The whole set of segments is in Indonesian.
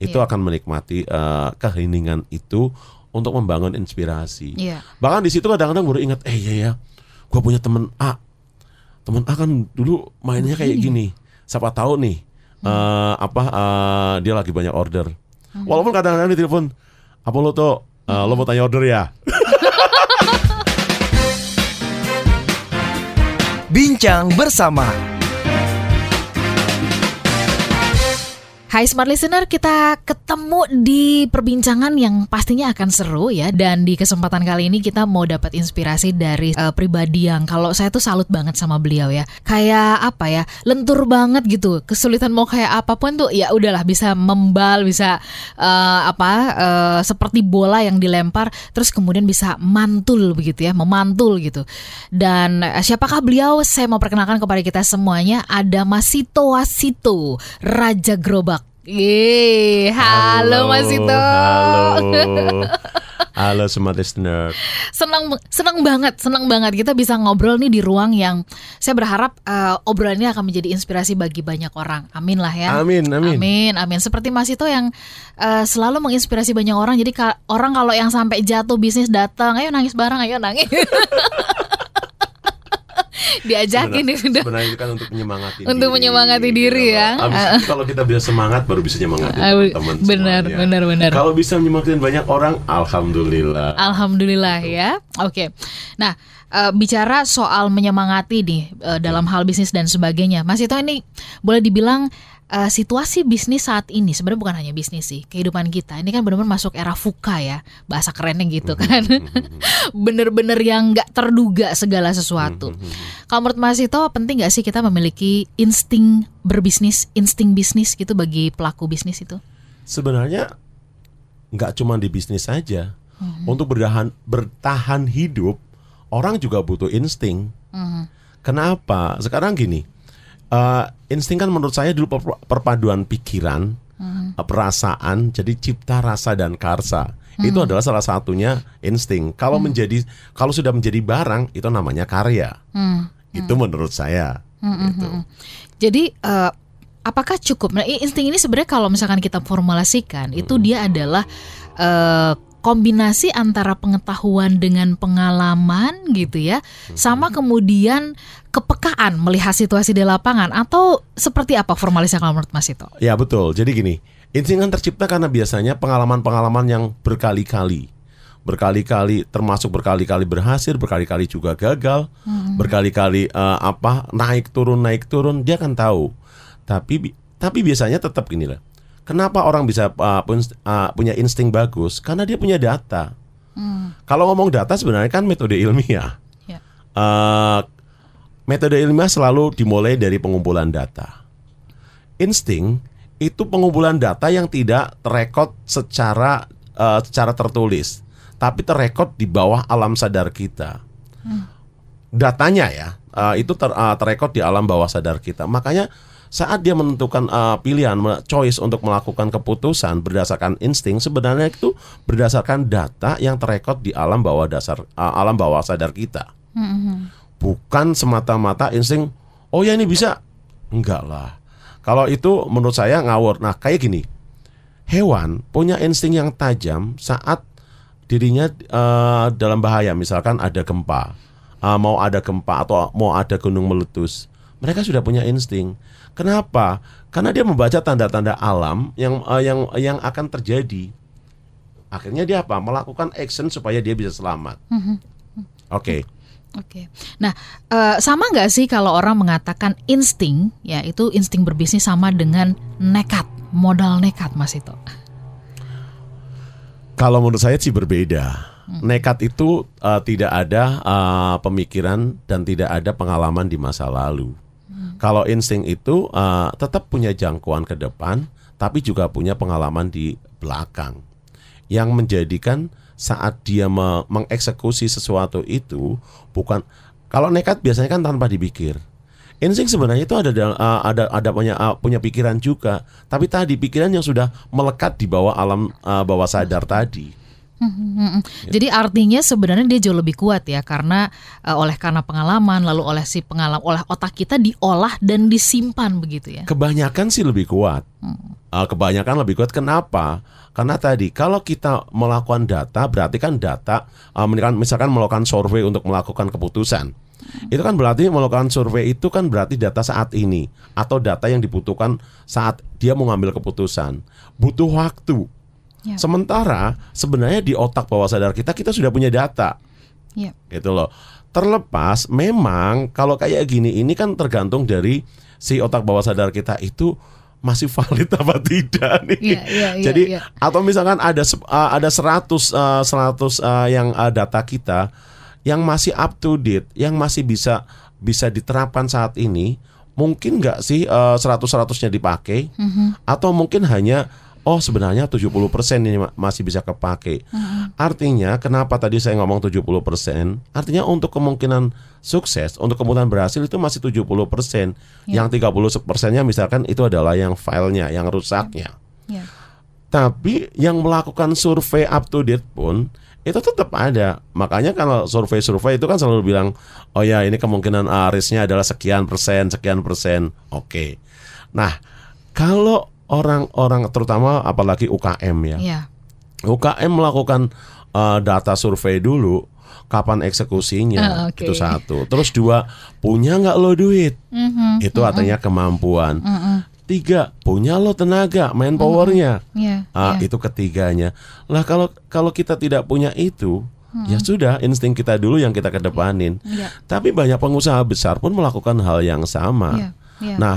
itu Iya. akan menikmati uh, keheningan itu untuk membangun inspirasi. Iya. Bahkan di situ kadang-kadang baru ingat, eh iya ya, gue punya temen A, temen A kan dulu mainnya kayak gini. Siapa tahu nih, eh, apa eh, dia lagi banyak order. Walaupun kadang-kadang di telepon, apa lo tuh, eh, lo mau tanya order ya? Bincang bersama Hai Smart Listener, kita ketemu di perbincangan yang pastinya akan seru ya. Dan di kesempatan kali ini kita mau dapat inspirasi dari eh, pribadi yang kalau saya tuh salut banget sama beliau ya. Kayak apa ya, lentur banget gitu. Kesulitan mau kayak apa pun tuh ya udahlah bisa membal, bisa eh, apa eh, seperti bola yang dilempar, terus kemudian bisa mantul begitu ya, memantul gitu. Dan eh, siapakah beliau? Saya mau perkenalkan kepada kita semuanya. Ada Masito Wasito, Raja Gerobak. Yeay, halo, Masito. Halo. Halo smart listener. Senang senang banget, senang banget kita bisa ngobrol nih di ruang yang saya berharap eh, obrolan ini akan menjadi inspirasi bagi banyak orang. Amin lah ya. Amin, amin. Amin, amin. Seperti Mas itu yang eh, selalu menginspirasi banyak orang. Jadi ka- orang kalau yang sampai jatuh bisnis datang, ayo nangis bareng, ayo nangis. Diajakin nih sudah. Sebenarnya itu kan untuk menyemangati Untuk menyemangati diri ya. Abis itu kalau kita bisa semangat baru bisa nyemangatin Ah, teman-teman benar, semuanya. benar, benar. Kalau bisa menyemangatin banyak orang, alhamdulillah. Alhamdulillah ya. Oke. Nah, eh, bicara soal menyemangati nih eh, dalam hal bisnis dan sebagainya. Mas itu ini boleh dibilang eh, situasi bisnis saat ini sebenarnya bukan hanya bisnis sih, kehidupan kita. Ini kan benar-benar masuk era fuka ya. Bahasa kerennya gitu kan. Bener-bener yang nggak terduga segala sesuatu. Kalau menurut Mas itu penting nggak sih kita memiliki insting berbisnis, insting bisnis gitu bagi pelaku bisnis itu? Sebenarnya nggak cuma di bisnis saja. Untuk bertahan bertahan hidup, orang juga butuh insting. Kenapa? Sekarang gini, eh, insting kan menurut saya dulu per- perpaduan pikiran, eh, perasaan, jadi cipta rasa dan karsa. Mhm. Itu adalah salah satunya insting. Kalau menjadi, kalau sudah menjadi barang, itu namanya karya. Hmm. Itu menurut saya. Gitu. Jadi eh, apakah cukup? Nah, insting ini sebenarnya kalau misalkan kita formulasikan itu dia adalah eh, kombinasi antara pengetahuan dengan pengalaman gitu ya, sama kemudian kepekaan melihat situasi di lapangan atau seperti apa formalisnya kalau menurut Mas itu? Ya betul. Jadi gini, insting kan tercipta karena biasanya pengalaman-pengalaman yang berkali-kali, berkali-kali, termasuk berkali-kali berhasil, berkali-kali juga gagal, berkali-kali eh, apa naik turun naik turun, dia kan tahu. Tapi tapi biasanya tetap gini lah. Kenapa orang bisa uh, pun- uh, punya insting bagus? Karena dia punya data. Kalau ngomong data sebenarnya kan metode ilmiah. Ya. Eh, metode ilmiah selalu dimulai dari pengumpulan data. Insting itu pengumpulan data yang tidak terekod secara eh, secara tertulis, tapi terekod di bawah alam sadar kita. Datanya ya, eh, itu ter, eh, terekod di alam bawah sadar kita. Makanya saat dia menentukan eh, pilihan, choice untuk melakukan keputusan berdasarkan insting, sebenarnya itu berdasarkan data yang terekod di alam bawah dasar eh, alam bawah sadar kita. Bukan semata-mata insting oh ya ini bisa. Enggak lah. Kalau itu menurut saya ngawur. Nah kayak gini. Hewan punya insting yang tajam saat dirinya eh, dalam bahaya. Misalkan ada gempa. Eh, mau ada gempa atau mau ada gunung meletus mereka sudah punya insting. Kenapa? Karena dia membaca tanda-tanda alam yang eh, yang yang akan terjadi. Akhirnya dia apa? Melakukan action supaya dia bisa selamat. Oke. Oke. Nah, eh, sama nggak sih kalau orang mengatakan insting, ya itu insting berbisnis sama dengan nekat, modal nekat, Mas itu. Kalau menurut saya sih berbeda. Nekat itu uh, tidak ada uh, pemikiran dan tidak ada pengalaman di masa lalu. Kalau insting itu uh, tetap punya jangkauan ke depan, tapi juga punya pengalaman di belakang, yang menjadikan saat dia me- mengeksekusi sesuatu itu bukan kalau nekat biasanya kan tanpa dipikir. Insting sebenarnya itu ada uh, ada ada punya uh, punya pikiran juga, tapi tadi pikiran yang sudah melekat di bawah alam uh, bawah sadar tadi. Hmm, Jadi artinya sebenarnya dia jauh lebih kuat ya karena uh, oleh karena pengalaman lalu oleh si pengalaman oleh otak kita diolah dan disimpan begitu ya. Kebanyakan sih lebih kuat. Uh, kebanyakan lebih kuat. Kenapa? Karena tadi kalau kita melakukan data, berarti kan data, uh, misalkan, misalkan melakukan survei untuk melakukan keputusan, itu kan berarti melakukan survei itu kan berarti data saat ini atau data yang dibutuhkan saat dia mau ngambil keputusan, butuh waktu. Ya. Sementara sebenarnya di otak bawah sadar kita kita sudah punya data Ya. gitu loh. Terlepas memang kalau kayak gini ini kan tergantung dari si otak bawah sadar kita itu masih valid apa tidak nih. Iya, iya, iya, Jadi iya. atau misalkan ada uh, ada 100 uh, 100 uh, yang uh, data kita yang masih up to date, yang masih bisa bisa diterapkan saat ini, mungkin nggak sih uh, 100 100-nya dipakai Mhm. atau mungkin hanya oh sebenarnya 70% ini ma- masih bisa kepake. Artinya kenapa tadi saya ngomong 70%? Artinya untuk kemungkinan sukses, untuk kemungkinan berhasil itu masih 70%. Yang 30%-nya misalkan itu adalah yang filenya, yang rusaknya. Ya. Tapi yang melakukan survei up to date pun itu tetap ada. Makanya kalau survei-survei itu kan selalu bilang, oh ya ini kemungkinan risknya adalah sekian persen, sekian persen. Oke. Nah, kalau orang-orang terutama apalagi UKM ya, Ya. UKM melakukan uh, data survei dulu, kapan eksekusinya Ah, oke. itu satu. Terus dua, punya nggak lo duit? Mhm. Itu artinya kemampuan. Mhm. Tiga, punya lo tenaga, manpowernya. Ya. Ah, ya. itu ketiganya. Lah kalau kalau kita tidak punya itu, ya sudah insting kita dulu yang kita kedepanin. Ya. Tapi banyak pengusaha besar pun melakukan hal yang sama. Ya. Ya. Nah,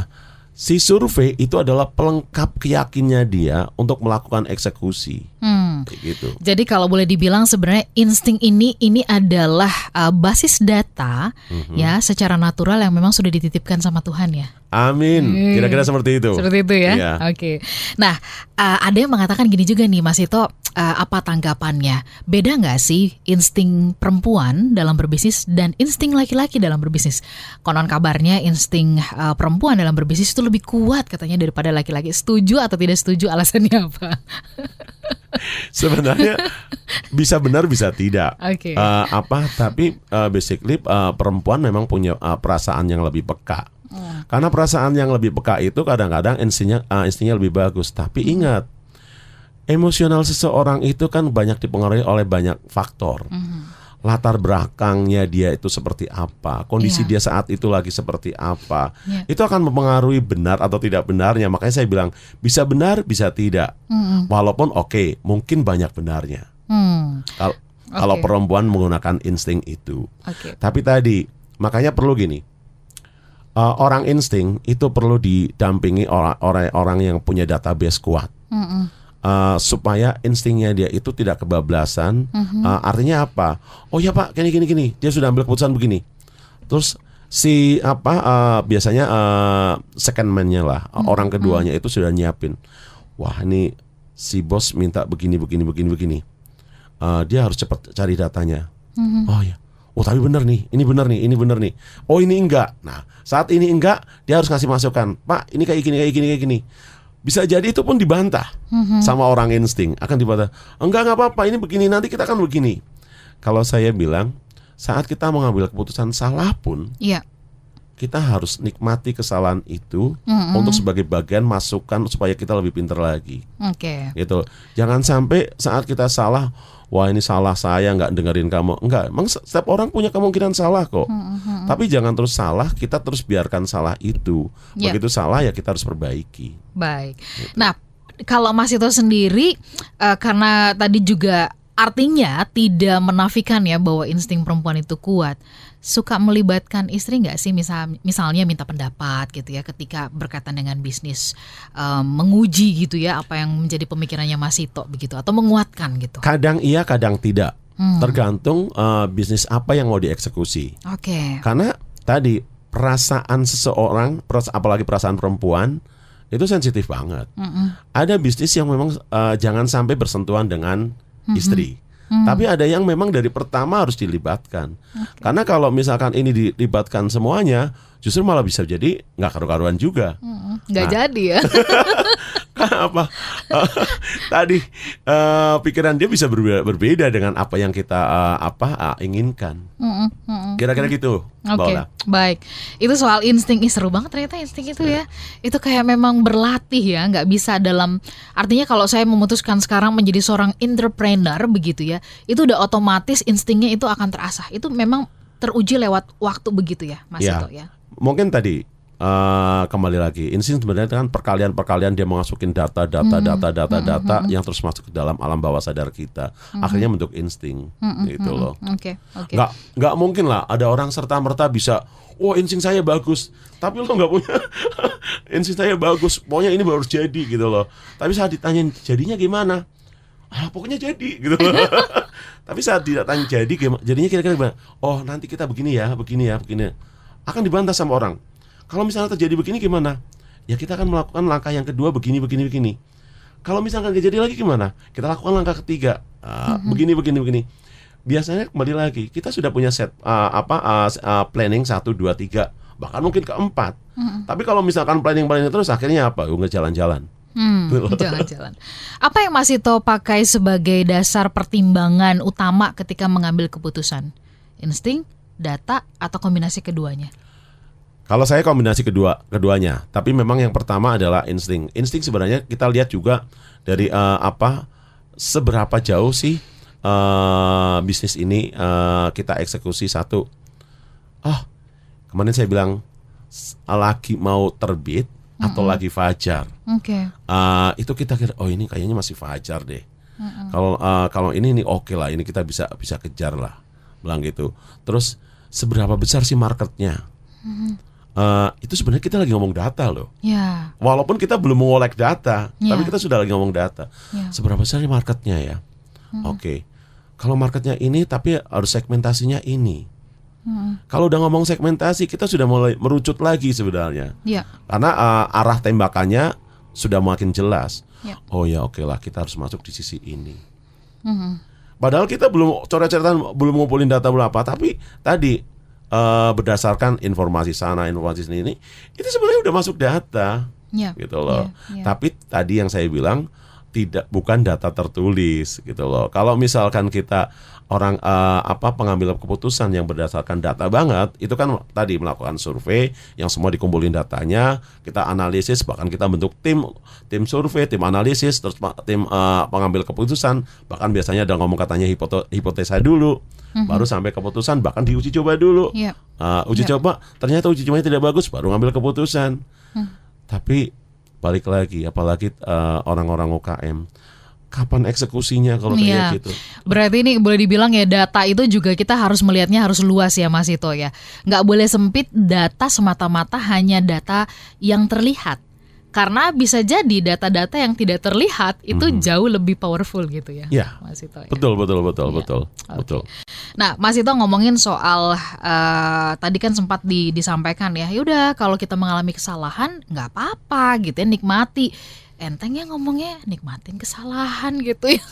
si survei itu adalah pelengkap keyakinannya dia untuk melakukan eksekusi. Hmm. Kayak gitu. Jadi kalau boleh dibilang sebenarnya insting ini ini adalah uh, basis data Mhm. ya secara natural yang memang sudah dititipkan sama Tuhan ya. Amin. Kira-kira seperti itu. Seperti itu ya. Iya. Oke. Nah, uh, ada yang mengatakan gini juga nih Mas Ito, uh, apa tanggapannya? Beda nggak sih insting perempuan dalam berbisnis dan insting laki-laki dalam berbisnis? Konon kabarnya insting uh, perempuan dalam berbisnis itu lebih kuat katanya daripada laki-laki. Setuju atau tidak setuju? Alasannya apa? Sebenarnya bisa benar bisa tidak. Oke. Eh, apa tapi eh, basically eh, perempuan memang punya eh, perasaan yang lebih peka. Hmm. Karena perasaan yang lebih peka itu kadang-kadang instingnya eh, instingnya lebih bagus. Tapi Hmm. ingat, emosional seseorang itu kan banyak dipengaruhi oleh banyak faktor. Hmm. Latar belakangnya dia itu seperti apa, kondisi Iya. dia saat itu lagi seperti apa, Iya. itu akan mempengaruhi benar atau tidak benarnya. Makanya saya bilang bisa benar, bisa tidak. Hmm. Walaupun oke, mungkin banyak benarnya. Hmm. Kalau kalau Oke. perempuan menggunakan insting itu. Oke. Tapi tadi makanya perlu gini. Uh, orang insting itu perlu didampingi orang-orang orang yang punya database kuat. Mm-mm. Uh, supaya instingnya dia itu tidak kebablasan. Uh, artinya apa? Oh ya Pak, gini gini gini. Dia sudah ambil keputusan begini. Terus si apa uh, biasanya uh, second man-nya lah, orang keduanya itu sudah nyiapin. Wah, ini si bos minta begini begini begini begini. Uh, dia harus cepat cari datanya. Oh ya. Oh tapi benar nih, ini benar nih, ini benar nih. Oh ini enggak. Nah saat ini enggak, dia harus kasih masukan. Pak ini kayak gini, kayak gini, kayak gini. Bisa jadi itu pun dibantah sama orang insting. Akan dibantah. Enggak nggak apa-apa, ini begini nanti kita akan begini. Kalau saya bilang saat kita mengambil keputusan salah pun Iya. Kita harus nikmati kesalahan itu Mm-mm. untuk sebagai bagian masukan supaya kita lebih pintar lagi Oke. gitu. Jangan sampai saat kita salah, wah ini salah saya nggak dengerin kamu. Enggak, emang se- setiap orang punya kemungkinan salah kok. Tapi jangan terus salah, kita terus biarkan salah itu. Ya. Begitu salah ya kita harus perbaiki. Baik. Nah, kalau Mas itu sendiri eh, karena tadi juga artinya tidak menafikan ya bahwa insting perempuan itu kuat. Suka melibatkan istri nggak sih misal misalnya minta pendapat gitu ya ketika berkaitan dengan bisnis em, menguji gitu ya apa yang menjadi pemikirannya Mas Ito begitu atau menguatkan gitu. Kadang iya, kadang tidak. Hmm. Tergantung eh, bisnis apa yang mau dieksekusi. Oke. Karena tadi perasaan seseorang, apalagi perasaan perempuan itu sensitif banget. Mm-mm. Ada bisnis yang memang eh, jangan sampai bersentuhan dengan Mm-hmm. istri. Tapi ada yang memang dari pertama harus dilibatkan. Karena kalau misalkan ini dilibatkan semuanya, justru malah bisa jadi nggak karu-karuan juga. Mm-mm. Nggak Nah. jadi ya. apa eh, tadi eh, pikiran dia bisa berbeda, berbeda dengan apa yang kita eh, apa eh, inginkan. Mm-mm, mm-mm. Kira-kira gitu. Oke, Ola. baik. Itu soal insting, Ih, seru banget ternyata insting itu ya. Itu kayak memang berlatih ya, nggak bisa dalam artinya kalau saya memutuskan sekarang menjadi seorang entrepreneur begitu ya, itu udah otomatis instingnya itu akan terasah. Itu memang teruji lewat waktu begitu ya, Mas Ya. Ito ya. Mungkin tadi eh, kembali lagi. Insting sebenarnya kan perkalian-perkalian dia masukin data, data, data, data, data yang terus masuk ke dalam alam bawah sadar kita. Akhirnya bentuk insting, gitu loh. Oke, oke. nggak nggak mungkin lah ada orang serta merta bisa oh insting saya bagus. Tapi lo nggak punya insting saya bagus. Pokoknya ini baru jadi gitu loh. Tapi saat ditanya jadinya gimana? Ah pokoknya jadi. Gitu loh. Tapi saat tidak tanya jadi gimana jadinya kira-kira gimana? Oh nanti kita begini ya begini ya begini akan dibantah sama orang kalau misalnya terjadi begini gimana? Ya kita akan melakukan langkah yang kedua begini begini begini. Kalau misalkan nggak jadi lagi gimana? Kita lakukan langkah ketiga. Ah, begini begini begini. Biasanya kembali lagi kita sudah punya set uh, apa uh, uh, planning satu dua tiga bahkan mungkin keempat. Tapi kalau misalkan planning planning terus akhirnya apa? Oh, nggak jalan-jalan. Hmm, jalan-jalan. Apa yang Mas Ito pakai sebagai dasar pertimbangan utama ketika mengambil keputusan? Insting, data, atau kombinasi keduanya? Kalau saya kombinasi kedua keduanya tapi memang yang pertama adalah insting insting sebenarnya kita lihat juga dari uh, apa seberapa jauh sih uh, bisnis ini uh, kita eksekusi satu ah kemarin saya bilang lagi mau terbit atau lagi fajar Oke. Uh, itu kita kira oh ini kayaknya masih fajar deh. Kalau uh, kalau ini ini oke lah, ini kita bisa bisa kejar lah, bilang gitu. Terus seberapa besar sih marketnya? Uh, itu sebenarnya kita lagi ngomong data loh. Ya. Walaupun kita belum mengolek data, Ya. tapi kita sudah lagi ngomong data. Ya. Seberapa besar marketnya ya? Oke. Kalau marketnya ini, tapi harus segmentasinya ini. Kalau udah ngomong segmentasi, kita sudah mulai merucut lagi sebenarnya. Ya. Karena uh, arah tembakannya sudah makin jelas. Ya. Oh ya oke lah kita harus masuk di sisi ini. Mhm. Padahal kita belum coret-coretan belum ngumpulin data berapa, tapi tadi uh, berdasarkan informasi sana, informasi sini ini, itu sebenarnya udah masuk data, Ya. gitu loh. Ya, ya. Tapi tadi yang saya bilang tidak bukan data tertulis, gitu loh. Kalau misalkan kita orang eh, apa pengambil keputusan yang berdasarkan data banget, itu kan tadi melakukan survei yang semua dikumpulin datanya, kita analisis bahkan kita bentuk tim tim survei, tim analisis, terus tim eh, pengambil keputusan, bahkan biasanya ada ngomong katanya hipotesa dulu, baru sampai keputusan, bahkan diuji coba dulu. Ya. Uh, uji Ya. coba ternyata uji cobanya tidak bagus baru ngambil keputusan tapi balik lagi apalagi uh, orang-orang UKM kapan eksekusinya kalau Iya. kayak gitu Berarti ini boleh dibilang ya data itu juga kita harus melihatnya harus luas ya Mas Ito ya. Nggak boleh sempit data semata-mata hanya data yang terlihat. Karena bisa jadi data-data yang tidak terlihat itu jauh lebih powerful gitu ya. Iya. Mas Ito ya. betul betul betul Iya. betul Oke. betul Nah, Mas Ito ngomongin soal eh, tadi kan sempat di- disampaikan ya, yaudah kalau kita mengalami kesalahan nggak apa-apa gitu ya, nikmati. Enteng ya ngomongnya nikmatin kesalahan gitu ya.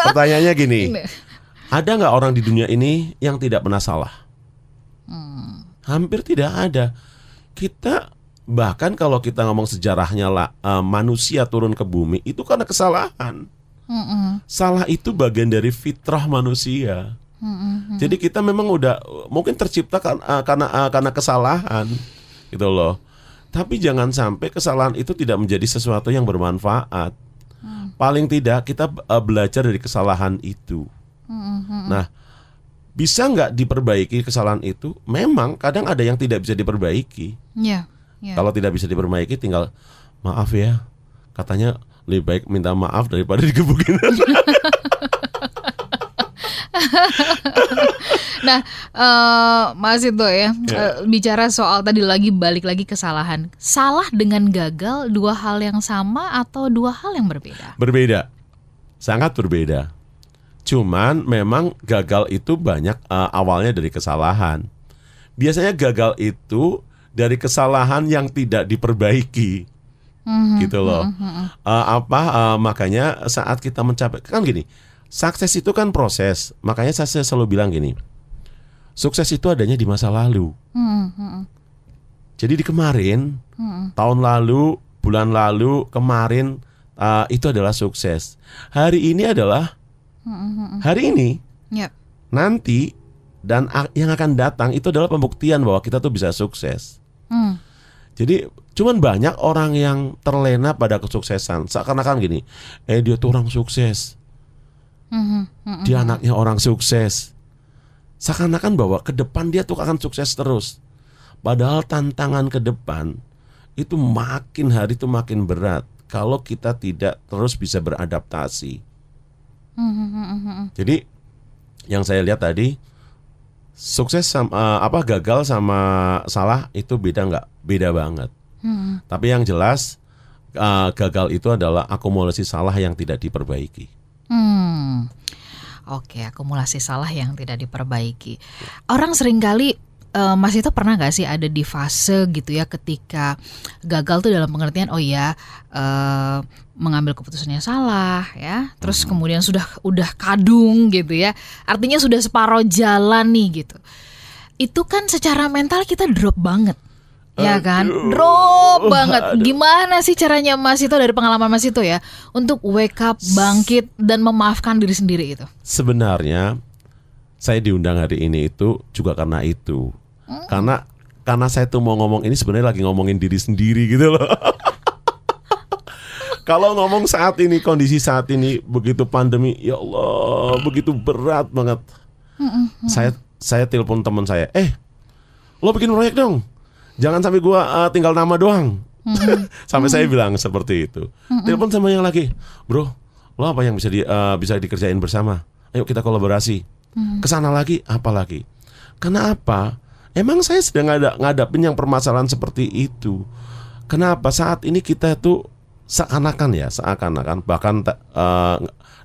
pertanyaannya gini Ini. ada nggak orang di dunia ini yang tidak pernah salah Hmm. hampir tidak ada kita bahkan kalau kita ngomong sejarahnya lah uh, manusia turun ke bumi itu karena kesalahan Mm-mm. salah itu bagian dari fitrah manusia Mm-mm. Jadi kita memang udah mungkin tercipta kan, eh, karena eh, karena kesalahan gitu loh. Tapi jangan sampai kesalahan itu tidak menjadi sesuatu yang bermanfaat. Paling tidak kita eh, belajar dari kesalahan itu. Mm-mm. Nah, bisa nggak diperbaiki kesalahan itu? Memang kadang ada yang tidak bisa diperbaiki. Ya, ya. Kalau tidak bisa diperbaiki, tinggal maaf ya. Katanya lebih baik minta maaf daripada digebukin. Nah, eh, Mas itu ya, eh, bicara soal tadi lagi balik lagi kesalahan. Salah dengan gagal dua hal yang sama atau dua hal yang berbeda? Berbeda, sangat berbeda. Cuman memang gagal itu banyak eh, awalnya dari kesalahan. Biasanya gagal itu dari kesalahan yang tidak diperbaiki, Mhm, gitu loh. Eh, apa eh, makanya saat kita mencapai kan gini, sukses itu kan proses. Makanya saya selalu bilang gini, sukses itu adanya di masa lalu. mhm, mhm. Jadi di kemarin, Mm-mm. tahun lalu, bulan lalu, kemarin uh, itu adalah sukses. Hari ini adalah. Hari ini, Ya. nanti dan yang akan datang itu adalah pembuktian bahwa kita tuh bisa sukses. Mm. Jadi cuman banyak orang yang terlena pada kesuksesan. Seakan-akan gini, eh dia tuh orang sukses, Mhm. Mhm. dia anaknya orang sukses. Seakan-akan bahwa ke depan dia tuh akan sukses terus. Padahal tantangan ke depan itu makin hari itu makin berat kalau kita tidak terus bisa beradaptasi. Mhm. Mhm. Jadi yang saya lihat tadi sukses sama eh, apa gagal sama salah itu beda nggak? Beda banget. Mhm. Tapi yang jelas eh, gagal itu adalah akumulasi salah yang tidak diperbaiki. Hmm. Oke, akumulasi salah yang tidak diperbaiki. Orang sering kali eh, Mas itu pernah nggak sih ada di fase gitu ya ketika gagal tuh dalam pengertian oh ya eh, mengambil keputusannya salah ya, terus kemudian sudah udah kadung gitu ya, artinya sudah separoh jalan nih gitu. Itu kan secara mental kita drop banget. Ya kan, Aduh. drop banget. Gimana sih caranya Mas itu dari pengalaman Mas itu ya untuk wake up, bangkit dan memaafkan diri sendiri itu? Sebenarnya saya diundang hari ini itu juga karena itu. Karena karena saya tuh mau ngomong ini sebenarnya lagi ngomongin diri sendiri gitu loh. Kalau ngomong saat ini kondisi saat ini begitu pandemi, ya Allah begitu berat banget. Saya saya telepon teman saya, eh lo bikin proyek dong, jangan sampai gua uh, tinggal nama doang. sampai saya bilang seperti itu. Telepon sama yang lagi, bro, lo apa yang bisa di, uh, bisa dikerjain bersama? Ayo kita kolaborasi. Ke sana lagi, apa lagi? Karena apa? Emang saya sedang ada ngadapin yang permasalahan seperti itu. Kenapa saat ini kita tuh seakan-akan ya, seakan-akan bahkan eh,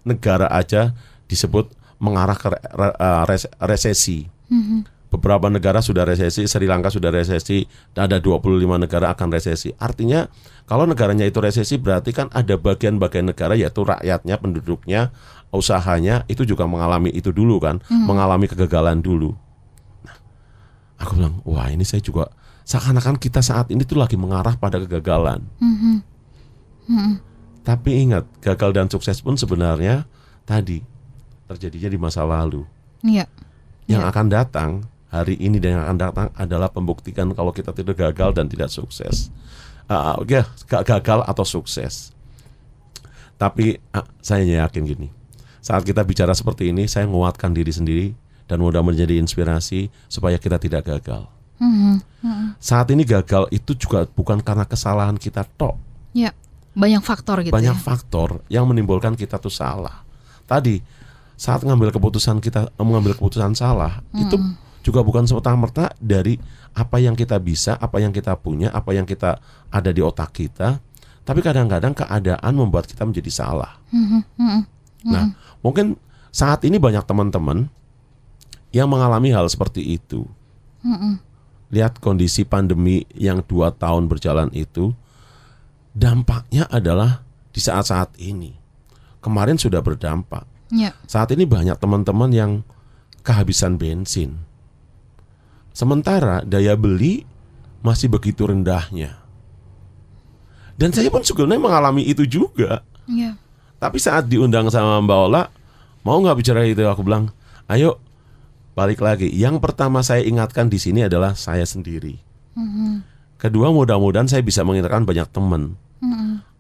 negara aja disebut mengarah ke eh, res- resesi. Beberapa negara sudah resesi, Sri Lanka sudah resesi, dan ada 25 negara akan resesi. Artinya kalau negaranya itu resesi berarti kan ada bagian-bagian negara yaitu rakyatnya, penduduknya, usahanya itu juga mengalami itu dulu kan, mengalami kegagalan dulu. Nah, aku bilang, wah ini saya juga seakan-akan kita saat ini tuh lagi mengarah pada kegagalan. Tapi ingat, gagal dan sukses pun sebenarnya tadi terjadinya di masa lalu. Iya. Yang Iya. akan datang hari ini dan yang akan datang adalah pembuktikan kalau kita tidak gagal dan tidak sukses. Oke, gak gagal atau sukses. Tapi ah, saya yakin gini, saat kita bicara seperti ini, saya menguatkan diri sendiri dan mudah menjadi inspirasi supaya kita tidak gagal. Mhm. Mhm. Saat ini gagal itu juga bukan karena kesalahan kita tok. Ya, banyak faktor gitu banyak ya. faktor yang menimbulkan kita tuh salah. Tadi saat ngambil keputusan kita mengambil keputusan salah itu juga bukan serta merta dari apa yang kita bisa, apa yang kita punya, apa yang kita ada di otak kita. Tapi kadang-kadang keadaan membuat kita menjadi salah. Mhm. Mhm. Nah, mungkin saat ini banyak teman-teman yang mengalami hal seperti itu. Mhm. Lihat kondisi pandemi yang dua tahun berjalan itu, dampaknya adalah di saat-saat ini. Kemarin sudah berdampak. Ya. Saat ini banyak teman-teman yang kehabisan bensin. Sementara daya beli masih begitu rendahnya. Dan saya pun sebenarnya mengalami itu juga. Ya. Tapi saat diundang sama Mbak Ola, mau nggak bicara itu? Aku bilang, ayo balik lagi. Yang pertama saya ingatkan di sini adalah saya sendiri. Mhm. Kedua, mudah-mudahan saya bisa mengingatkan banyak teman.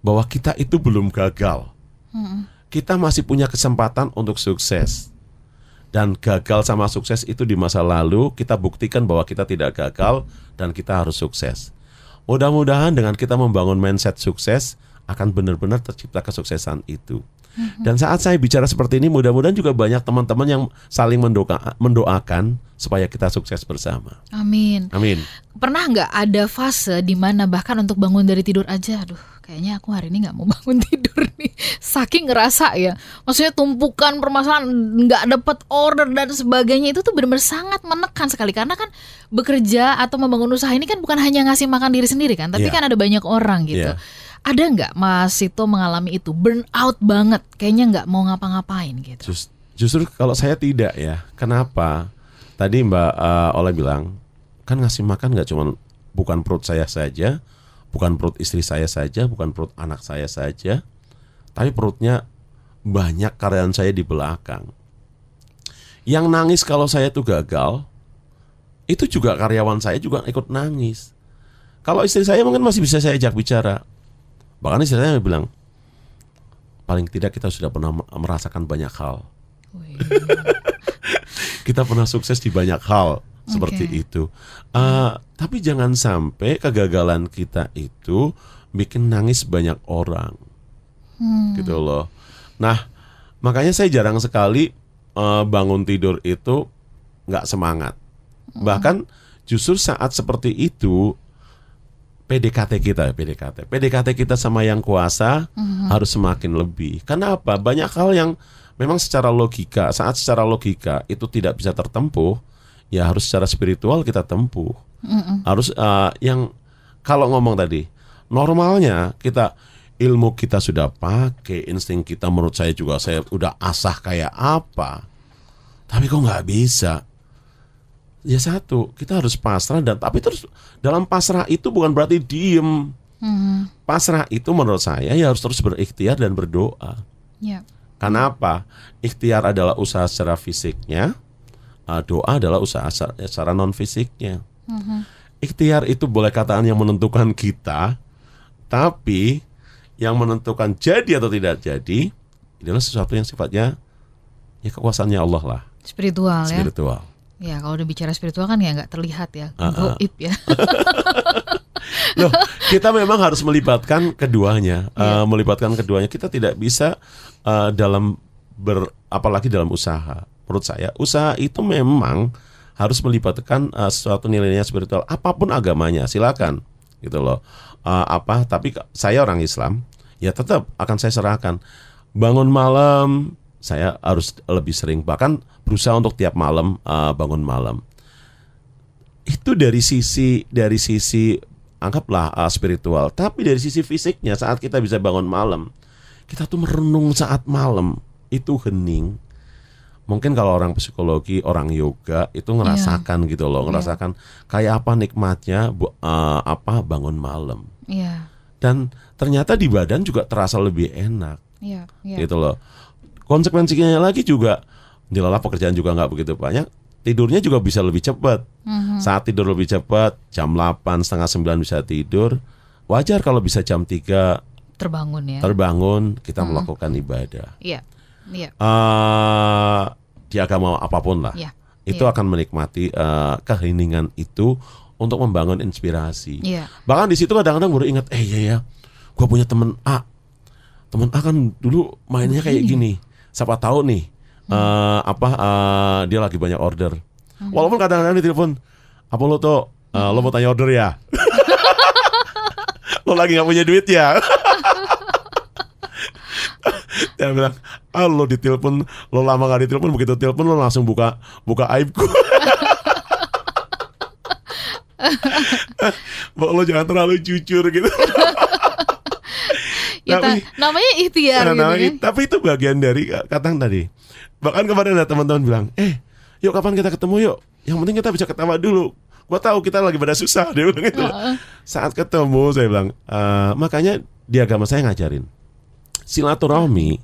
Bahwa kita itu belum gagal. Mhm. Kita masih punya kesempatan untuk sukses. Dan gagal sama sukses itu di masa lalu kita buktikan bahwa kita tidak gagal dan kita harus sukses. Mudah-mudahan dengan kita membangun mindset sukses akan benar-benar tercipta kesuksesan itu. Dan saat saya bicara seperti ini, mudah-mudahan juga banyak teman-teman yang saling mendoa, mendoakan supaya kita sukses bersama. Amin. Amin. Pernah nggak ada fase di mana bahkan untuk bangun dari tidur aja, aduh, kayaknya aku hari ini nggak mau bangun tidur nih. Saking ngerasa ya, maksudnya tumpukan permasalahan nggak dapat order dan sebagainya itu tuh benar-benar sangat menekan sekali karena kan bekerja atau membangun usaha ini kan bukan hanya ngasih makan diri sendiri kan, tapi Iya. kan ada banyak orang gitu. Iya. Ada nggak Mas Sito mengalami itu burn out banget, kayaknya nggak mau ngapa-ngapain gitu. Jus- justru kalau saya tidak ya. Kenapa? Tadi Mbak eh, Ola bilang kan ngasih makan nggak cuma bukan perut saya saja, bukan perut istri saya saja, bukan perut anak saya saja, tapi perutnya banyak karyawan saya di belakang. Yang nangis kalau saya tuh gagal, itu juga karyawan saya juga ikut nangis. Kalau istri saya mungkin masih bisa saya ajak bicara. Bahkan istri saya bilang, paling tidak kita sudah pernah merasakan banyak hal. Kita pernah sukses di banyak hal seperti Oke. itu. Uh, tapi jangan sampai kegagalan kita itu bikin nangis banyak orang, Hmm. gitu loh. Nah, makanya saya jarang sekali uh, bangun tidur itu nggak semangat. Bahkan justru saat seperti itu PDKT kita, PDKT, PDKT kita sama yang kuasa harus semakin lebih. Karena apa? Banyak hal yang memang secara logika, saat secara logika itu tidak bisa tertempuh, ya harus secara spiritual kita tempuh. Mm-mm. Harus uh, yang kalau ngomong tadi, normalnya kita ilmu kita sudah pakai, insting kita menurut saya juga saya udah asah kayak apa. Tapi kok nggak bisa? Ya satu, kita harus pasrah dan tapi terus dalam pasrah itu bukan berarti diem. Mhm. Pasrah itu menurut saya ya harus terus berikhtiar dan berdoa. Ya. Kenapa? Ikhtiar adalah usaha secara fisiknya, uh, doa adalah usaha secara, secara non fisiknya. Mhm. Ikhtiar itu boleh kataan yang menentukan kita, tapi yang menentukan jadi atau tidak jadi adalah sesuatu yang sifatnya ya kekuasaannya Allah lah, Spiritual ya. spiritual. Ya kalau udah bicara spiritual kan ya nggak terlihat ya, ah. goib ya. Loh, kita memang harus melibatkan keduanya, Iya. Eh, melibatkan keduanya. Kita tidak bisa eh, dalam ber, apalagi dalam usaha. Menurut saya, usaha itu memang harus melibatkan eh, sesuatu nilainya spiritual, apa pun agamanya, silakan, gitu loh. Eh, apa? Tapi saya orang Islam, ya tetap akan saya serahkan. Bangun malam, saya harus lebih sering, bahkan berusaha untuk tiap malam eh, bangun malam. Itu dari sisi dari sisi anggaplah uh, spiritual. Tapi dari sisi fisiknya saat kita bisa bangun malam kita tuh merenung saat malam. Itu hening. Mungkin kalau orang psikologi orang yoga itu ngerasakan gitu loh ngerasakan kayak apa nikmatnya bu- uh, apa bangun malam. Iya. dan ternyata di badan juga terasa lebih enak. Iya. Iya. gitu loh konsekuensinya lagi juga dilalah pekerjaan juga nggak begitu banyak tidurnya juga bisa lebih cepat Mhm. saat tidur lebih cepat jam 8 setengah 9 bisa tidur wajar kalau bisa jam 3 Terbangun ya. terbangun kita melakukan ibadah Iya. Iya. Eh, di agama apa pun lah Iya. itu Iya. akan menikmati eh, keheningan itu untuk membangun inspirasi Iya. bahkan di situ kadang-kadang baru ingat eh iya ya gue punya temen A temen A kan dulu mainnya kayak gini siapa tahu nih eh, apa eh, dia lagi banyak order. Walaupun kadang-kadang di telepon apa lo tuh eh, lo mau tanya order ya? Lo lagi nggak punya duit ya? Dia bilang ah lo ditelepon lo lama gak ditelepon begitu telepon lo langsung buka buka aibku Mbak lo jangan terlalu jujur gitu Ya, ta- Tapi- namanya ikhtiar Nah, gitu nah, kan. Tapi itu bagian dari kata tadi. Bahkan kemarin ada teman-teman bilang, eh, yuk kapan kita ketemu yuk. Yang penting kita bisa ketawa dulu. Gua tahu kita lagi pada susah dia bilang gitu. loh. Saat ketemu saya bilang, "Eh, makanya di agama saya ngajarin silaturahmi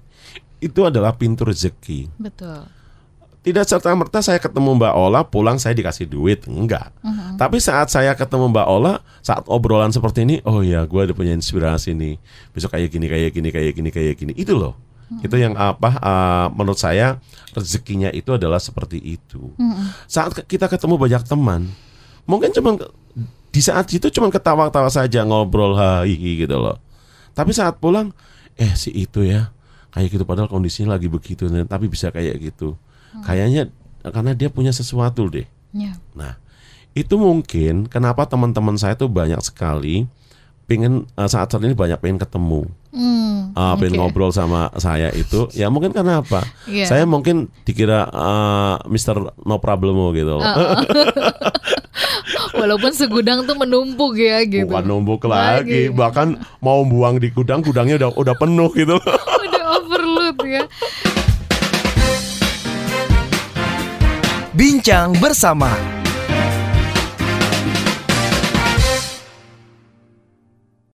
itu adalah pintu rezeki. Betul. Tidak serta merta saya ketemu Mbak Ola pulang saya dikasih duit, enggak. Tapi saat saya ketemu Mbak Ola, saat obrolan seperti ini, oh ya, gue ada punya inspirasi nih. Besok kayak gini, kayak gini, kayak gini, kayak gini. Itu loh. Itu yang apa? eh, menurut saya rezekinya itu adalah seperti itu. Saat ke- kita ketemu banyak teman, mungkin cuma di saat itu cuma ketawa-tawa saja ngobrol hihi gitu loh. Tapi saat pulang, eh si itu ya kayak gitu padahal kondisinya lagi begitu, tapi bisa kayak gitu. Kayaknya karena dia punya sesuatu deh. Ya. Nah, itu mungkin kenapa teman-teman saya tuh banyak sekali pengen eh, saat saat ini banyak pengen ketemu, Hmm, eh, pengen oke. ngobrol sama saya itu. Ya mungkin karena apa? Iya. Saya mungkin dikira eh, Mr. No Problemo gitu loh. Walaupun segudang tuh menumpuk ya gitu. Bukan numpuk Lagi. lagi, bahkan mau buang di gudang, gudangnya udah udah penuh gitu. Bincang bersama